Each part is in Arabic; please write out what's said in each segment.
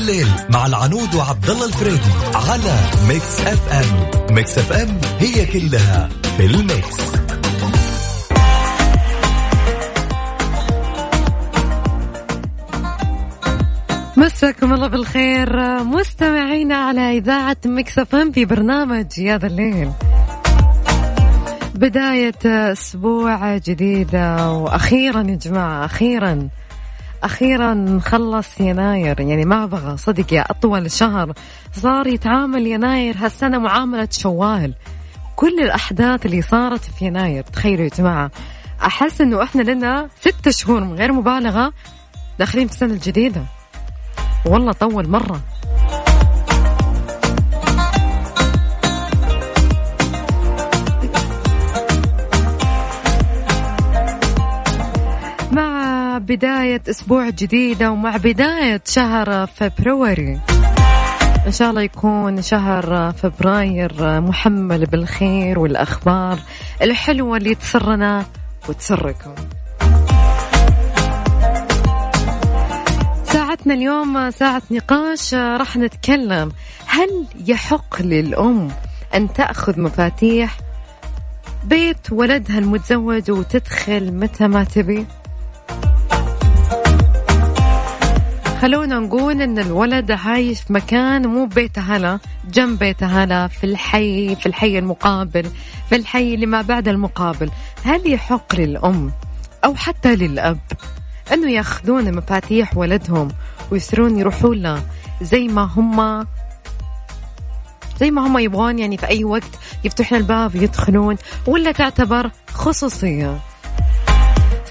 الليل مع العنود وعبد الله الفريدي على Mix FM. Mix FM هي كلها في ال mix. مساكم الله بالخير. مستمعينا على إذاعة Mix FM في برنامج يا ذا الليل. بداية أسبوع جديدة وأخيرا يا جماعة أخيرا أخيرا خلص يناير يعني ما أبغى صدق يا أطول شهر صار يتعامل يناير هالسنة معاملة شوال. كل الأحداث اللي صارت في يناير تخيلوا يا جماعة. أحس إنه إحنا لنا ست شهور من غير مبالغة داخلين في السنة الجديدة. والله طول مرة. بداية أسبوع جديدة ومع بداية شهر فبراير إن شاء الله يكون شهر فبراير محمل بالخير والأخبار الحلوة اللي تسرنا وتسركم ساعتنا اليوم ساعة نقاش راح نتكلم هل يحق للأم أن تأخذ مفاتيح بيت ولدها المتزوج وتدخل متى ما تبي؟ خلونا نقول إن الولد عايش في مكان مو بيت هلا جنب بيت هلا في الحي في الحي المقابل في الحي اللي ما بعد المقابل. هل يحق للأم أو حتى للأب أنه يأخذون مفاتيح ولدهم ويصيرون يروحون له زي ما هم زي ما هم يبغون؟ يعني في أي وقت يفتحون الباب يدخلون ولا تعتبر خصوصية؟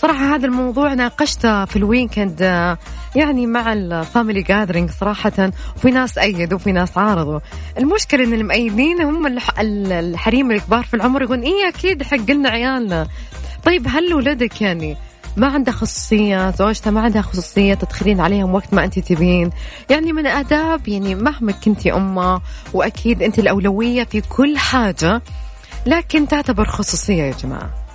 صراحة هذا الموضوع ناقشته في ال weekend يعني مع ال family gathering صراحة وفي ناس أيدوا وفي ناس عارضوا. المشكلة إن المأيدين هم الحريم الكبار في العمر يقولون إيه أكيد حق لنا عيالنا. طيب هل ولدك يعني ما عنده خصوصية زوجته ما عندها خصوصية تدخلين عليهم وقت ما أنت تبين؟ يعني من آداب يعني مهما كنتي أمة وأكيد أنت الأولوية في كل حاجة لكن تعتبر خصوصية يا جماعة.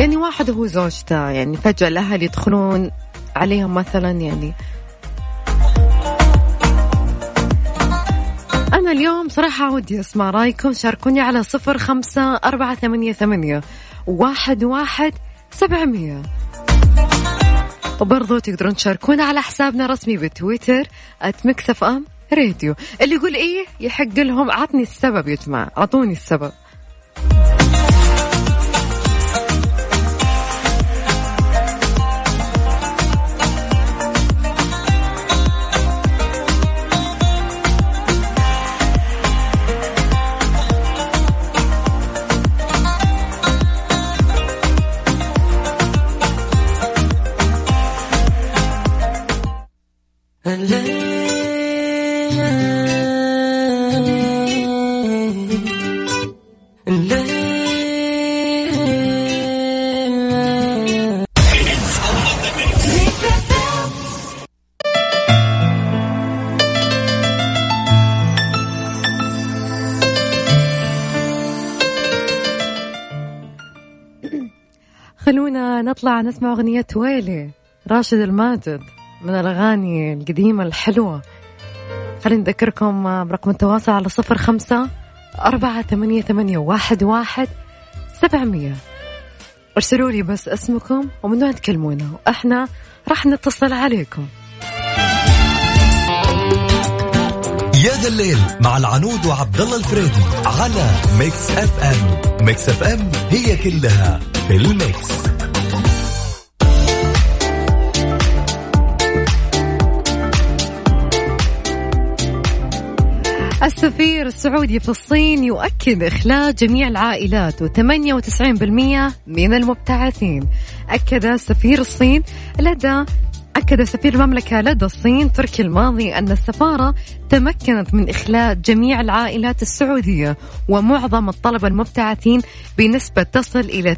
يعني واحد هو زوجته يعني فجأة الأهل يدخلون عليهم مثلا يعني. أنا اليوم صراحة ودي أسمع رأيكم شاركوني على صفر خمسة أربعة ثمانية ثمانية واحد واحد سبعمية. وبرضو تقدرون تشاركونا على حسابنا الرسمي بتويتر @ميكس أف أم راديو اللي يقول إيه يحق لهم عطني السبب يا جماعة اعطوني السبب. خلونا نطلع نسمع أغنية ويلي راشد الماجد. من الأغاني القديمة الحلوة. خلينا نذكركم برقم التواصل على صفر خمسة أربعة ثمانية, ثمانية واحد, واحد سبعمية. ارسلوا لي بس اسمكم ومن وين تكلمونا وإحنا راح نتصل عليكم. يا ذا الليل مع العنود وعبد الله الفريدي على ميكس أف أم. ميكس أف أم هي كلها في الميكس. السفير السعودي في الصين يؤكد إخلاء جميع العائلات و98% من المبتعثين. أكد سفير الصين لدى أكد سفير المملكة لدى الصين تركي الماضي أن السفارة تمكنت من إخلاء جميع العائلات السعودية ومعظم الطلبة المبتعثين بنسبة تصل إلى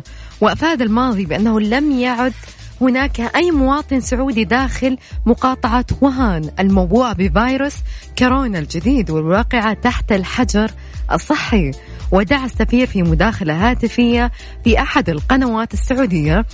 98% وأفاد الماضي بأنه لم يعد هناك أي مواطن سعودي داخل مقاطعة وهان الموبوءة بفيروس كورونا الجديد والواقعة تحت الحجر الصحي. ودعا السفير في مداخلة هاتفية في أحد القنوات السعودية.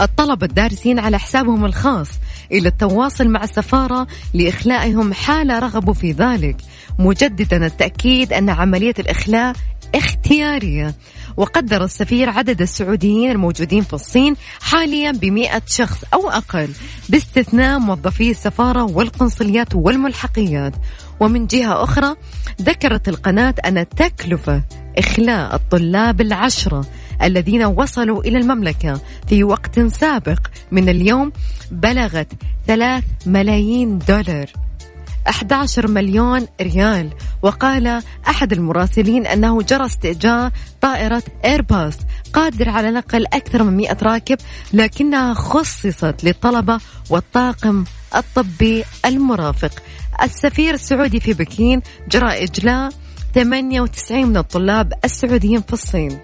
الطلبة الدارسين على حسابهم الخاص إلى التواصل مع السفارة لإخلائهم حال رغبوا في ذلك. مجددا التأكيد أن عملية الإخلاء اختيارية. وقدر السفير عدد السعوديين الموجودين في الصين حاليا بمئة شخص أو أقل باستثناء موظفي السفارة والقنصليات والملحقيات. ومن جهة أخرى ذكرت القناة أن تكلفة إخلاء الطلاب العشرة الذين وصلوا إلى المملكة في وقت سابق من اليوم بلغت ثلاث ملايين دولار. 11 مليون ريال. وقال أحد المراسلين أنه جرى استئجار طائرة إيرباص قادر على نقل أكثر من 100 راكب لكنها خصصت للطلبة والطاقم الطبي المرافق. السفير السعودي في بكين جرى إجلاء 98 من الطلاب السعوديين في الصين.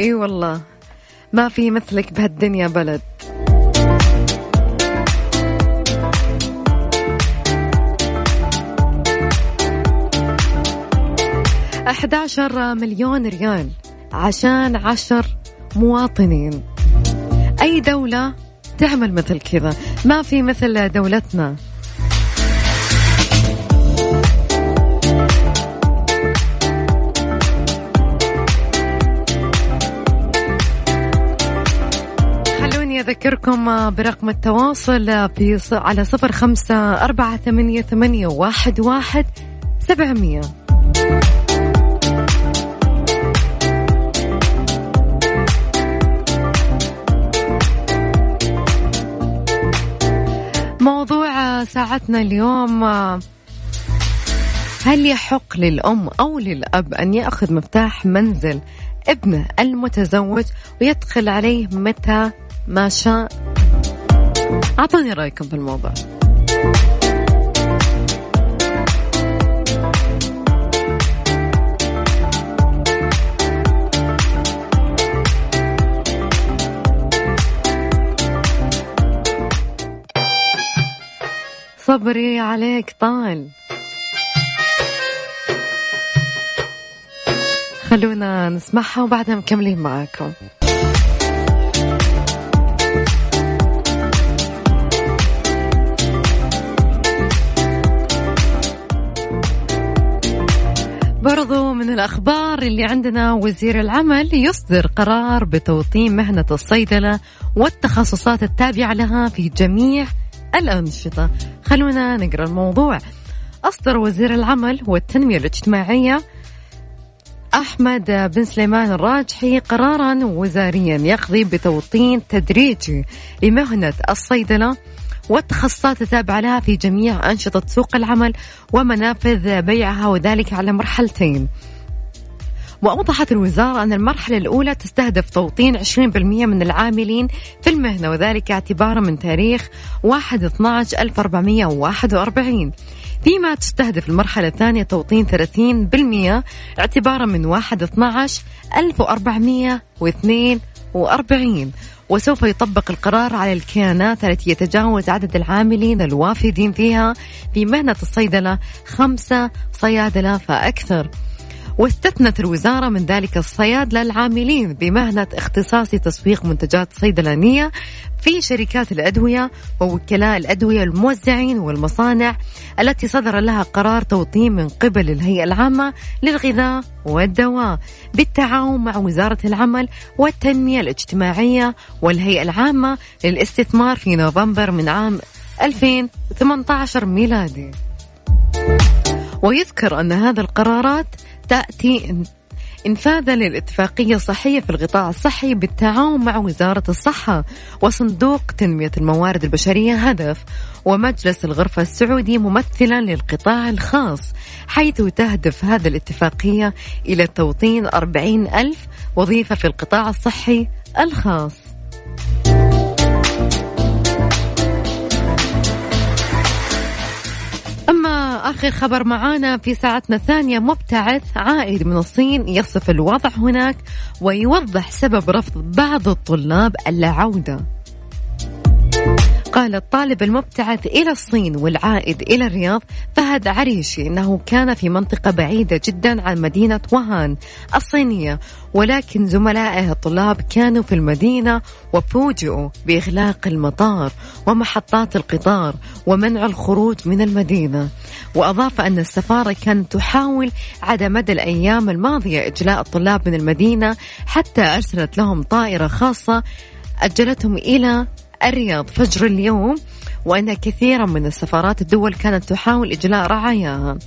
إي والله ما في مثلك بهالدنيا بلد. 11 مليون ريال عشان عشر مواطنين. أي دولة تعمل مثل كذا؟ ما في مثل دولتنا. أذكركم برقم التواصل في على صفر خمسة أربعة ثمانية, ثمانية واحد, واحد سبعمية. موضوع ساعتنا اليوم هل يحق للأم أو للأب أن يأخذ مفتاح منزل ابنه المتزوج ويدخل عليه متى ما شاء؟ أعطوني رأيكم في الموضوع. صبري عليك طال. خلونا نسمعها وبعدها مكملين معاكم. برضو من الأخبار اللي عندنا وزير العمل يصدر قرار بتوطين مهنة الصيدلة والتخصصات التابعة لها في جميع الأنشطة. خلونا نقرأ الموضوع. أصدر وزير العمل والتنمية الاجتماعية أحمد بن سليمان الراجحي قرارا وزاريا يقضي بتوطين تدريجي لمهنة الصيدلة والتخصصات التابعة لها في جميع أنشطة سوق العمل ومنافذ بيعها وذلك على مرحلتين. وأوضحت الوزارة أن المرحلة الأولى تستهدف توطين 20% من العاملين في المهنة وذلك اعتبارا من تاريخ 1 12 1441 فيما تستهدف المرحلة الثانية توطين 30% اعتبارا من 1 12 1442 وسوف يطبق القرار على الكيانات التي يتجاوز عدد العاملين الوافدين فيها في مهنة الصيدلة خمسة صيادلة فأكثر. واستثنت الوزارة من ذلك الصيادلة العاملين بمهنة اختصاص تسويق منتجات صيدلانية في شركات الأدوية ووكلاء الأدوية الموزعين والمصانع التي صدر لها قرار توطين من قبل الهيئة العامة للغذاء والدواء بالتعاون مع وزارة العمل والتنمية الاجتماعية والهيئة العامة للاستثمار في نوفمبر من عام 2018 ميلادي. ويذكر أن هذا القرارات تأتي انفاذا للاتفاقية الصحية في القطاع الصحي بالتعاون مع وزارة الصحة وصندوق تنمية الموارد البشرية هدف ومجلس الغرفة السعودي ممثلا للقطاع الخاص حيث تهدف هذا الاتفاقية إلى توطين أربعين ألف وظيفة في القطاع الصحي الخاص. آخر خبر معانا في ساعتنا الثانية. مبتعث عائد من الصين يصف الوضع هناك ويوضح سبب رفض بعض الطلاب العودة. قال الطالب المبتعث إلى الصين والعائد إلى الرياض فهد عريشي أنه كان في منطقة بعيدة جدا عن مدينة وهان الصينية. ولكن زملائه الطلاب كانوا في المدينة وفوجئوا بإغلاق المطار ومحطات القطار ومنع الخروج من المدينة. وأضاف أن السفارة كانت تحاول على مدى الأيام الماضية إجلاء الطلاب من المدينة حتى أرسلت لهم طائرة خاصة أجلتهم إلى الرياض فجر اليوم وأن كثيرا من السفارات الدول كانت تحاول إجلاء رعاياها.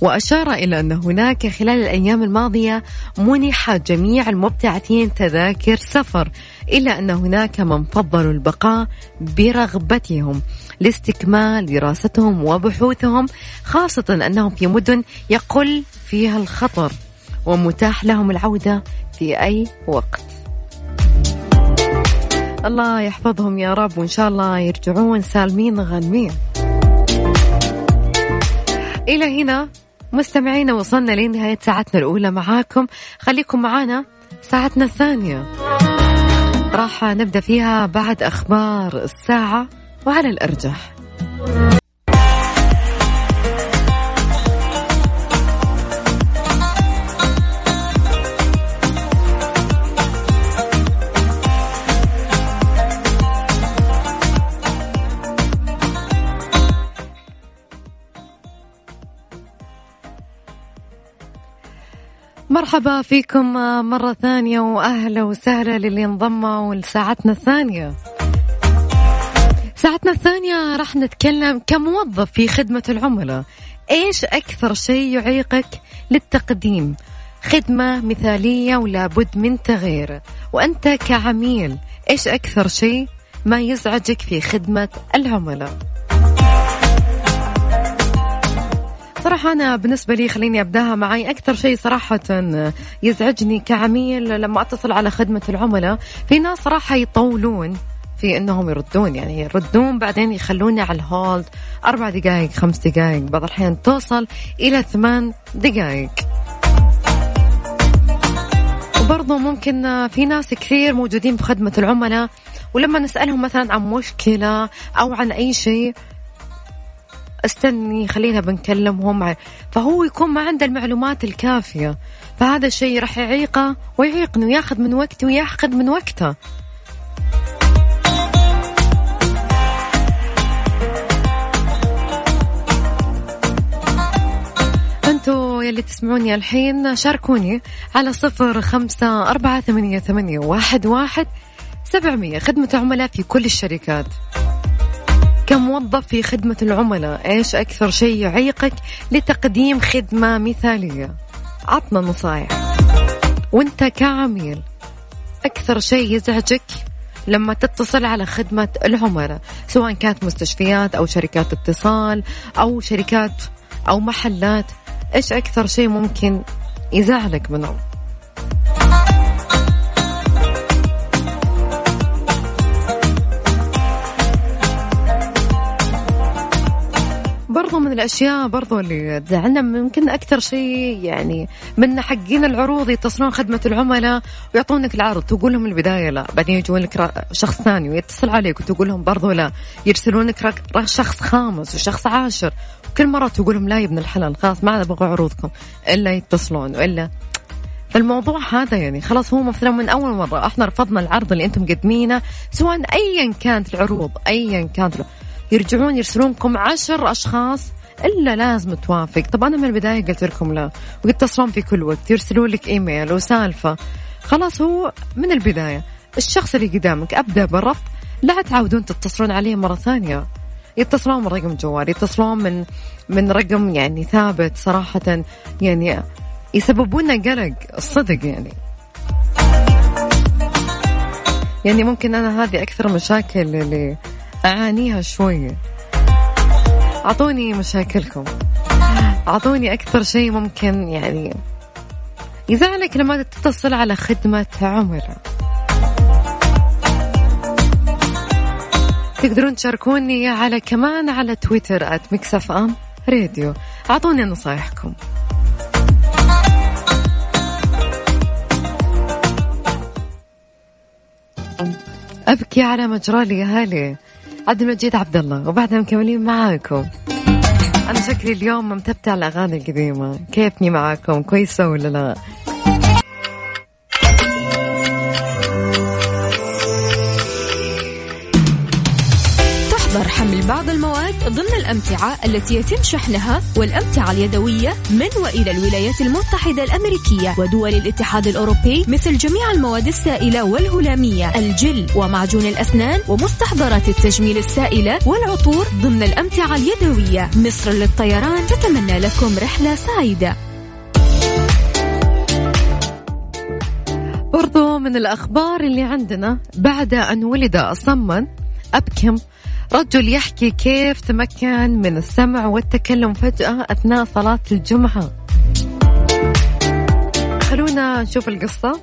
وأشار إلى أن هناك خلال الأيام الماضية منح جميع المبتعثين تذاكر سفر إلا أن هناك من فضلوا البقاء برغبتهم لاستكمال دراستهم وبحوثهم خاصة أنهم في مدن يقل فيها الخطر ومتاح لهم العودة في أي وقت. الله يحفظهم يا رب وإن شاء الله يرجعون سالمين غانمين. إلى هنا مستمعينا وصلنا لنهاية ساعتنا الأولى معاكم. خليكم معانا ساعتنا الثانية. راح نبدأ فيها بعد أخبار الساعة وعلى الأرجح. مرحبا فيكم مرة ثانية وأهلا وسهلا للي انضموا لساعتنا الثانية. ساعتنا الثانية راح نتكلم كموظف في خدمة العملاء. إيش أكثر شيء يعيقك للتقديم؟ خدمة مثالية ولا بد من تغيير. وأنت كعميل إيش أكثر شيء ما يزعجك في خدمة العملاء؟ صراحة أنا بالنسبة لي خليني أبدأها معي أكثر شيء صراحة يزعجني كعميل لما أتصل على خدمة العملاء في ناس صراحة يطولون في إنهم يردون يعني يردون بعدين يخلوني على الهولد أربع دقائق خمس دقائق بعض الأحيان توصل إلى ثمان دقائق وبرضه ممكن في ناس كثير موجودين بخدمة العملاء ولما نسألهم مثلا عن مشكلة أو عن أي شيء استني خلينا بنكلمهم. فهو يكون ما عنده المعلومات الكافية. فهذا الشيء راح يعيقه ويعيقني وياخذ من وقتي وياخذ من وقته. يلي تسمعوني الحين شاركوني على صفر خمسة أربعة ثمانية, ثمانية واحد, واحد سبعمية. خدمة عملاء في كل الشركات. كموظف في خدمة العملاء إيش أكثر شيء يعيقك لتقديم خدمة مثالية؟ عطنا نصايح. وأنت كعميل أكثر شيء يزعجك لما تتصل على خدمة العملاء سواء كانت مستشفيات أو شركات اتصال أو شركات أو محلات إيش أكثر شيء ممكن يزعلك منهم؟ برضو من الأشياء برضو اللي تزعلنا ممكن أكثر شيء يعني من حقين العروض يتصلون خدمة العملاء ويعطونك العرض تقول لهم البداية لا بعدين يجون لك شخص ثاني ويتصل عليك وتقول لهم برضو لا يرسلون لك شخص خامس وشخص عاشر كل مرة تقول لهم لا يا ابن الحلال خلاص ما أبغى عروضكم إلا يتصلون وإلا. فالموضوع هذا يعني خلاص هو مثلا من أول مرة إحنا رفضنا العرض اللي أنتم مقدمينه سواء ايا كانت العروض ايا كانت يرجعون يرسلونكم عشر أشخاص إلا لازم توافق. طب أنا من البداية قلت لكم لا ويتصلون في كل وقت يرسلون لك إيميل وسالفة. خلاص هو من البداية. الشخص اللي قدامك أبدأ بالرفض. لا تعودون تتصلون عليه مرة ثانية. يتصلون من رقم جوال يتصلون من من رقم يعني ثابت صراحة. يعني يسببون قلق الصدق يعني. يعني ممكن أنا هذه أكثر مشاكل اللي أعانيها شوية أعطوني مشاكلكم. أعطوني أكثر شيء ممكن يعني. يزعلك لما تتصل على خدمة عملاء تقدرون تشاركوني على كمان على تويتر at ميكس أف أم راديو أعطوني نصايحكم. أبكي على مجرى لي هالي عبد المجيد عبد الله وبعدها مكملين معاكم. أنا شكلي اليوم ممتبتة على الأغاني القديمة. كيفني معاكم؟ كويسة ولا لا؟ بعض المواد ضمن الأمتعة التي يتم شحنها والأمتعة اليدوية من وإلى الولايات المتحدة الأمريكية ودول الاتحاد الأوروبي مثل جميع المواد السائلة والهلامية الجل ومعجون الأسنان ومستحضرات التجميل السائلة والعطور ضمن الأمتعة اليدوية. مصر للطيران تتمنى لكم رحلة سعيدة. برضو من الأخبار اللي عندنا بعد أن ولد أصما أبكم رجل يحكي كيف تمكن من السمع والتكلم فجأة أثناء صلاة الجمعة. خلونا نشوف القصة.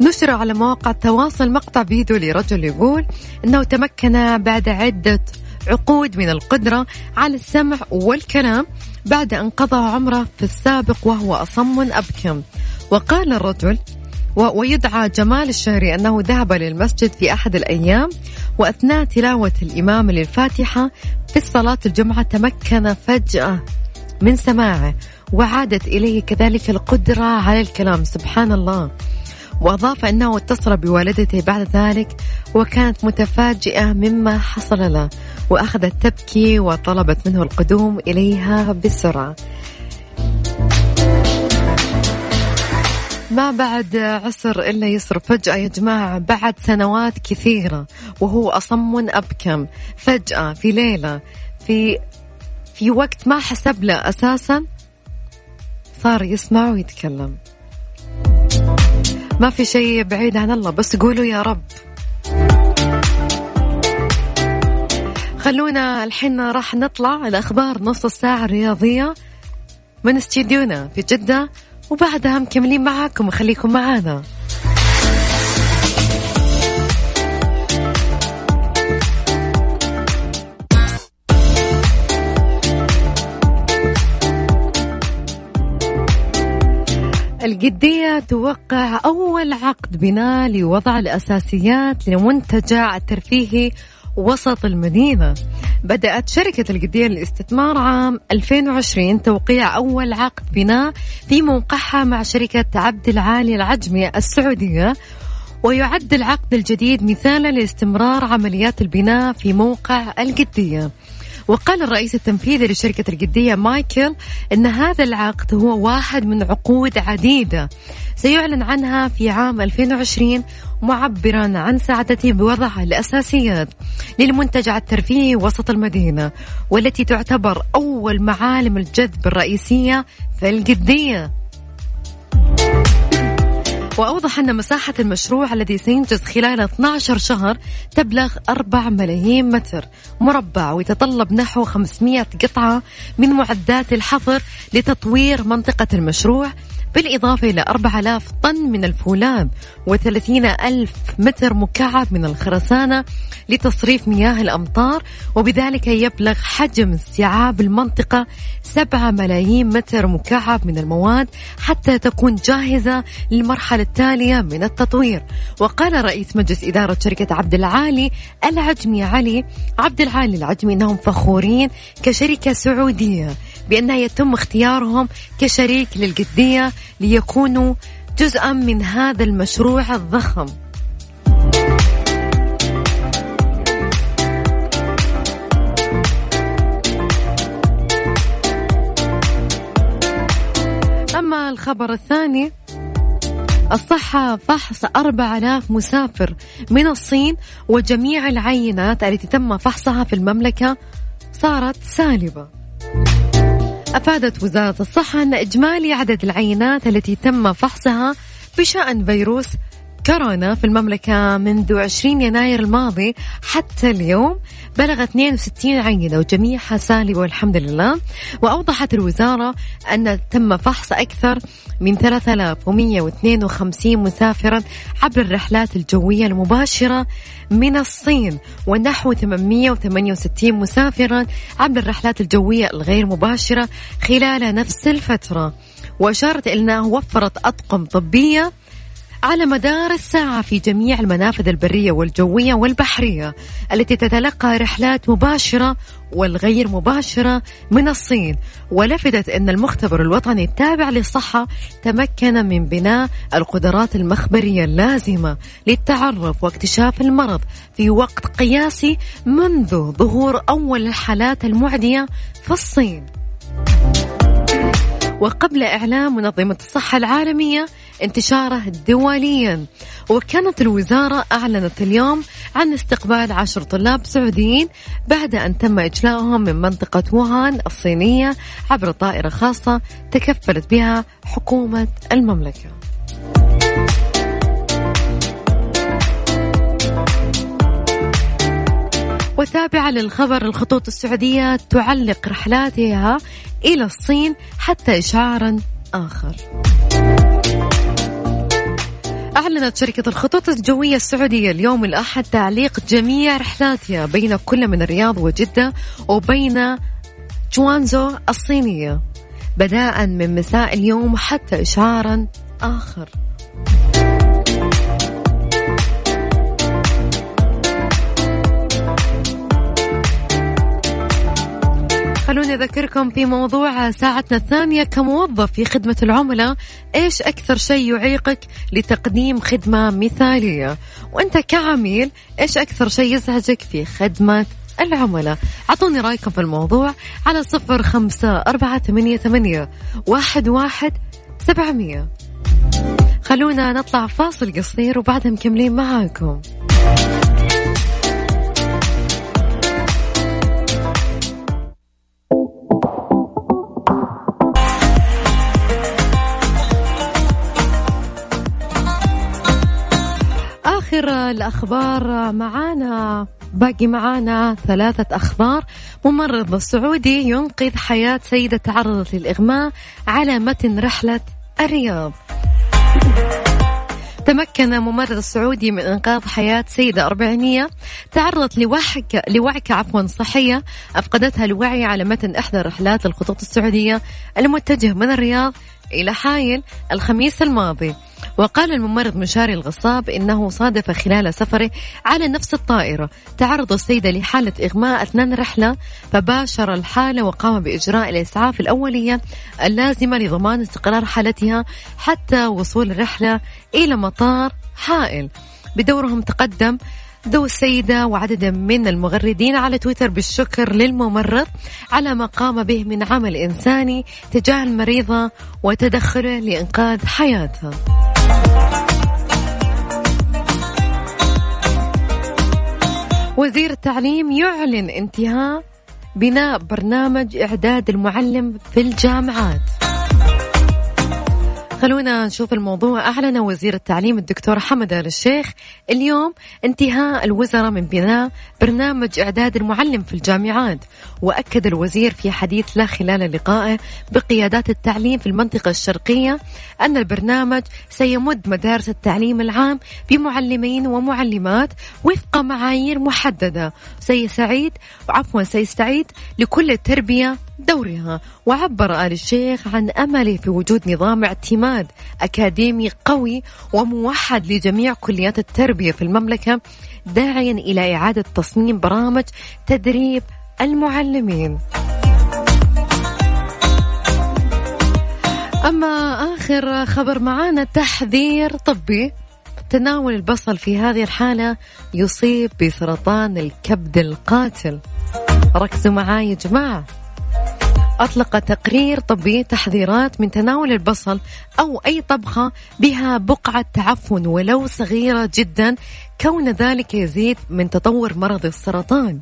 نشر على مواقع التواصل مقطع فيديو لرجل يقول إنه تمكن بعد عدة عقود من القدرة على السمع والكلام بعد أن قضى عمره في السابق وهو أصم أبكم. وقال الرجل ويدعى جمال الشهري أنه ذهب للمسجد في أحد الأيام وأثناء تلاوة الإمام للفاتحة في صلاة الجمعة تمكن فجأة من سماعه وعادت إليه كذلك القدرة على الكلام. سبحان الله. وأضاف أنه اتصل بوالدته بعد ذلك وكانت متفاجئة مما حصل له وأخذت تبكي وطلبت منه القدوم إليها بسرعة. ما بعد عسر إلا يسر فجأة يا جماعة بعد سنوات كثيرة وهو أصم أبكم. فجأة في ليلة في في وقت ما حسب له أساسا صار يسمع ويتكلم. ما في شيء بعيد عن الله بس قولوا يا رب. خلونا الحين راح نطلع الأخبار نص الساعة الرياضية من استديونا في جدة. وبعدها مكملين معاكم. وخليكم معانا. القدية توقع أول عقد بناء لوضع الأساسيات لمنتجع الترفيهي وسط المدينة. بدأت شركة القدير للاستثمار عام 2020 توقيع أول عقد بناء في موقعها مع شركة عبد العالي العجمي السعودية ويعد العقد الجديد مثالا لاستمرار عمليات البناء في موقع القدية. وقال الرئيس التنفيذي لشركة القدية مايكل أن هذا العقد هو واحد من عقود عديدة سيعلن عنها في عام 2020 معبرا عن سعادته بوضع الأساسيات للمنتجع الترفيهي وسط المدينة والتي تعتبر أول معالم الجذب الرئيسية في القدية وأوضح أن مساحة المشروع الذي سينجز خلال 12 شهر تبلغ 4 ملايين متر مربع ويتطلب نحو 500 قطعة من معدات الحظر لتطوير منطقة المشروع بالإضافة إلى 4000 طن من الفولاذ و30 ألف متر مكعب من الخرسانة لتصريف مياه الأمطار وبذلك يبلغ حجم استيعاب المنطقة 7 ملايين متر مكعب من المواد حتى تكون جاهزة للمرحلة التالية من التطوير. وقال رئيس مجلس إدارة شركة عبد العالي العجمي علي عبد العالي العجمي أنهم فخورين كشركة سعودية بأنها يتم اختيارهم كشريك للقدية ليكونوا جزءا من هذا المشروع الضخم. أما الخبر الثاني الصحة فحص 4000 مسافر من الصين وجميع العينات التي تم فحصها في المملكة صارت سالبة. أفادت وزارة الصحة أن إجمالي عدد العينات التي تم فحصها بشأن فيروس كورونا في المملكة منذ 20 يناير الماضي حتى اليوم بلغ 62 عينة وجميعها سالبة والحمد لله. وأوضحت الوزارة أن تم فحص أكثر من 3152 مسافرا عبر الرحلات الجوية المباشرة من الصين ونحو 868 مسافرا عبر الرحلات الجوية الغير مباشرة خلال نفس الفترة. وأشارت إلى أنها وفرت أطقم طبية على مدار الساعة في جميع المنافذ البرية والجوية والبحرية التي تتلقى رحلات مباشرة والغير مباشرة من الصين. ولفتت أن المختبر الوطني التابع للصحة تمكن من بناء القدرات المخبرية اللازمة للتعرف واكتشاف المرض في وقت قياسي منذ ظهور أول الحالات المعدية في الصين. وقبل إعلان منظمة الصحة العالمية انتشاره دوليا وكانت الوزارة أعلنت اليوم عن استقبال عشر طلاب سعوديين بعد أن تم إجلائهم من منطقة ووهان الصينية عبر طائرة خاصة تكفلت بها حكومة المملكة. وتابعة للخبر الخطوط السعودية تعلق رحلاتها إلى الصين حتى إشعارا آخر. أعلنت شركة الخطوط الجوية السعودية اليوم الأحد تعليق جميع رحلاتها بين كل من الرياض وجدة وبين جوانزو الصينية بداء من مساء اليوم حتى إشعارا آخر. خلوني أذكركم في موضوع ساعتنا الثانية كموظف في خدمة العملاء إيش أكثر شيء يعيقك لتقديم خدمة مثالية؟ وأنت كعميل إيش أكثر شيء يزعجك في خدمة العملاء؟ أعطوني رأيكم في الموضوع على صفر خمسة أربعة ثمانية, ثمانية واحد, واحد سبعمية. خلونا نطلع فاصل قصير وبعدها مكملين معاكم. آخر الأخبار معانا. باقي معانا ثلاثة أخبار. ممرض سعودي ينقذ حياة سيدة تعرضت للإغماء على متن رحلة الرياض. تمكن ممرض سعودي من إنقاذ حياة سيدة أربعينية. تعرضت لوعكة لوعكة عفوا صحية أفقدتها الوعي على متن إحدى رحلات الخطوط السعودية المتجه من الرياض إلى حايل الخميس الماضي. وقال الممرض مشاري الغصاب إنه صادف خلال سفره على نفس الطائرة. تعرض السيدة لحالة إغماء أثناء الرحلة فباشر الحالة وقام بإجراء الإسعاف الأولية اللازمة لضمان استقرار حالتها حتى وصول الرحلة إلى مطار حائل. بدورهم تقدم ذو السيدة وعدد من المغردين على تويتر بالشكر للممرض على ما قام به من عمل إنساني تجاه المريضة وتدخله لإنقاذ حياتها وزير التعليم يعلن انتهاء بناء برنامج إعداد المعلم في الجامعات. خلونا نشوف الموضوع. أعلن وزير التعليم الدكتور حمد الشيخ اليوم انتهاء الوزراء من بناء برنامج إعداد المعلم في الجامعات. وأكد الوزير في حديث له خلال لقائه بقيادات التعليم في المنطقة الشرقية أن البرنامج سيمد مدارس التعليم العام بمعلمين ومعلمات وفق معايير محددة. سيسعيد عفوا سيستعيد لكل التربية دورها وعبر آل الشيخ عن أمله في وجود نظام اعتماد أكاديمي قوي وموحد لجميع كليات التربية في المملكة داعيا إلى إعادة تصميم برامج تدريب المعلمين. أما آخر خبر معانا تحذير طبي. تناول البصل في هذه الحالة يصيب بسرطان الكبد القاتل. ركزوا معاي يا جماعة. أطلق تقرير طبي تحذيرات من تناول البصل أو أي طبخة بها بقعة تعفن ولو صغيرة جدا كون ذلك يزيد من تطور مرض السرطان.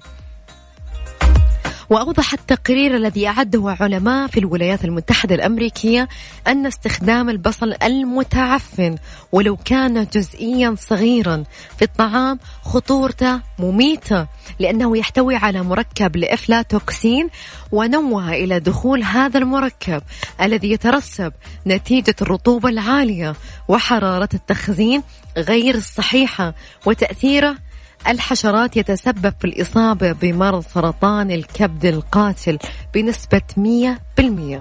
وأوضح التقرير الذي أعده علماء في الولايات المتحدة الأمريكية أن استخدام البصل المتعفن ولو كان جزئيا صغيرا في الطعام خطورته مميتة لأنه يحتوي على مركب لإفلاتوكسين ونوه إلى دخول هذا المركب الذي يترسب نتيجة الرطوبة العالية وحرارة التخزين غير الصحيحة وتأثيره الحشرات يتسبب في الإصابة بمرض سرطان الكبد القاتل بنسبة 100%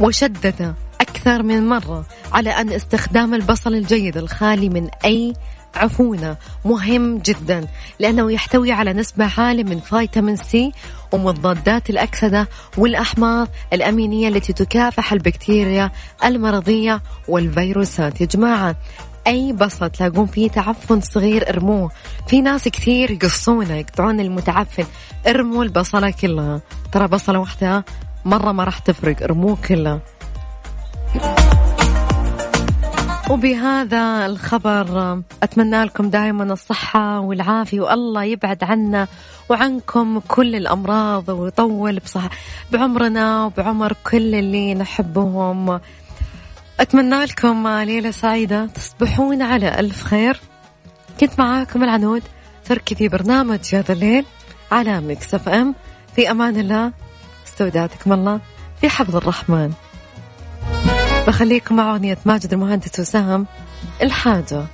وشدد أكثر من مرة على أن استخدام البصل الجيد الخالي من أي عفونة مهم جدا لأنه يحتوي على نسبة عالية من فيتامين سي ومضادات الأكسدة والأحماض الأمينية التي تكافح البكتيريا المرضية والفيروسات. يا جماعة أي بصل تلاقون فيه تعفن صغير ارموه. في ناس كثير يقصونه يقطعون المتعفن. ارموا البصلة كلها. ترى بصلة واحدة مرة ما راح تفرق ارموه كله. وبهذا الخبر أتمنى لكم دائما الصحة والعافية والله يبعد عنا وعنكم كل الأمراض ويطول بصح بعمرنا وبعمر كل اللي نحبهم. أتمنى لكم ليلة سعيدة. تصبحون على ألف خير. كنت معاكم العنود تركي في برنامج هذا الليل على ميكس إف إم. في أمان الله. استودعتكم الله في حفظ الرحمن. بخليكم مع أغنية ماجد المهندس وسام الحاجة.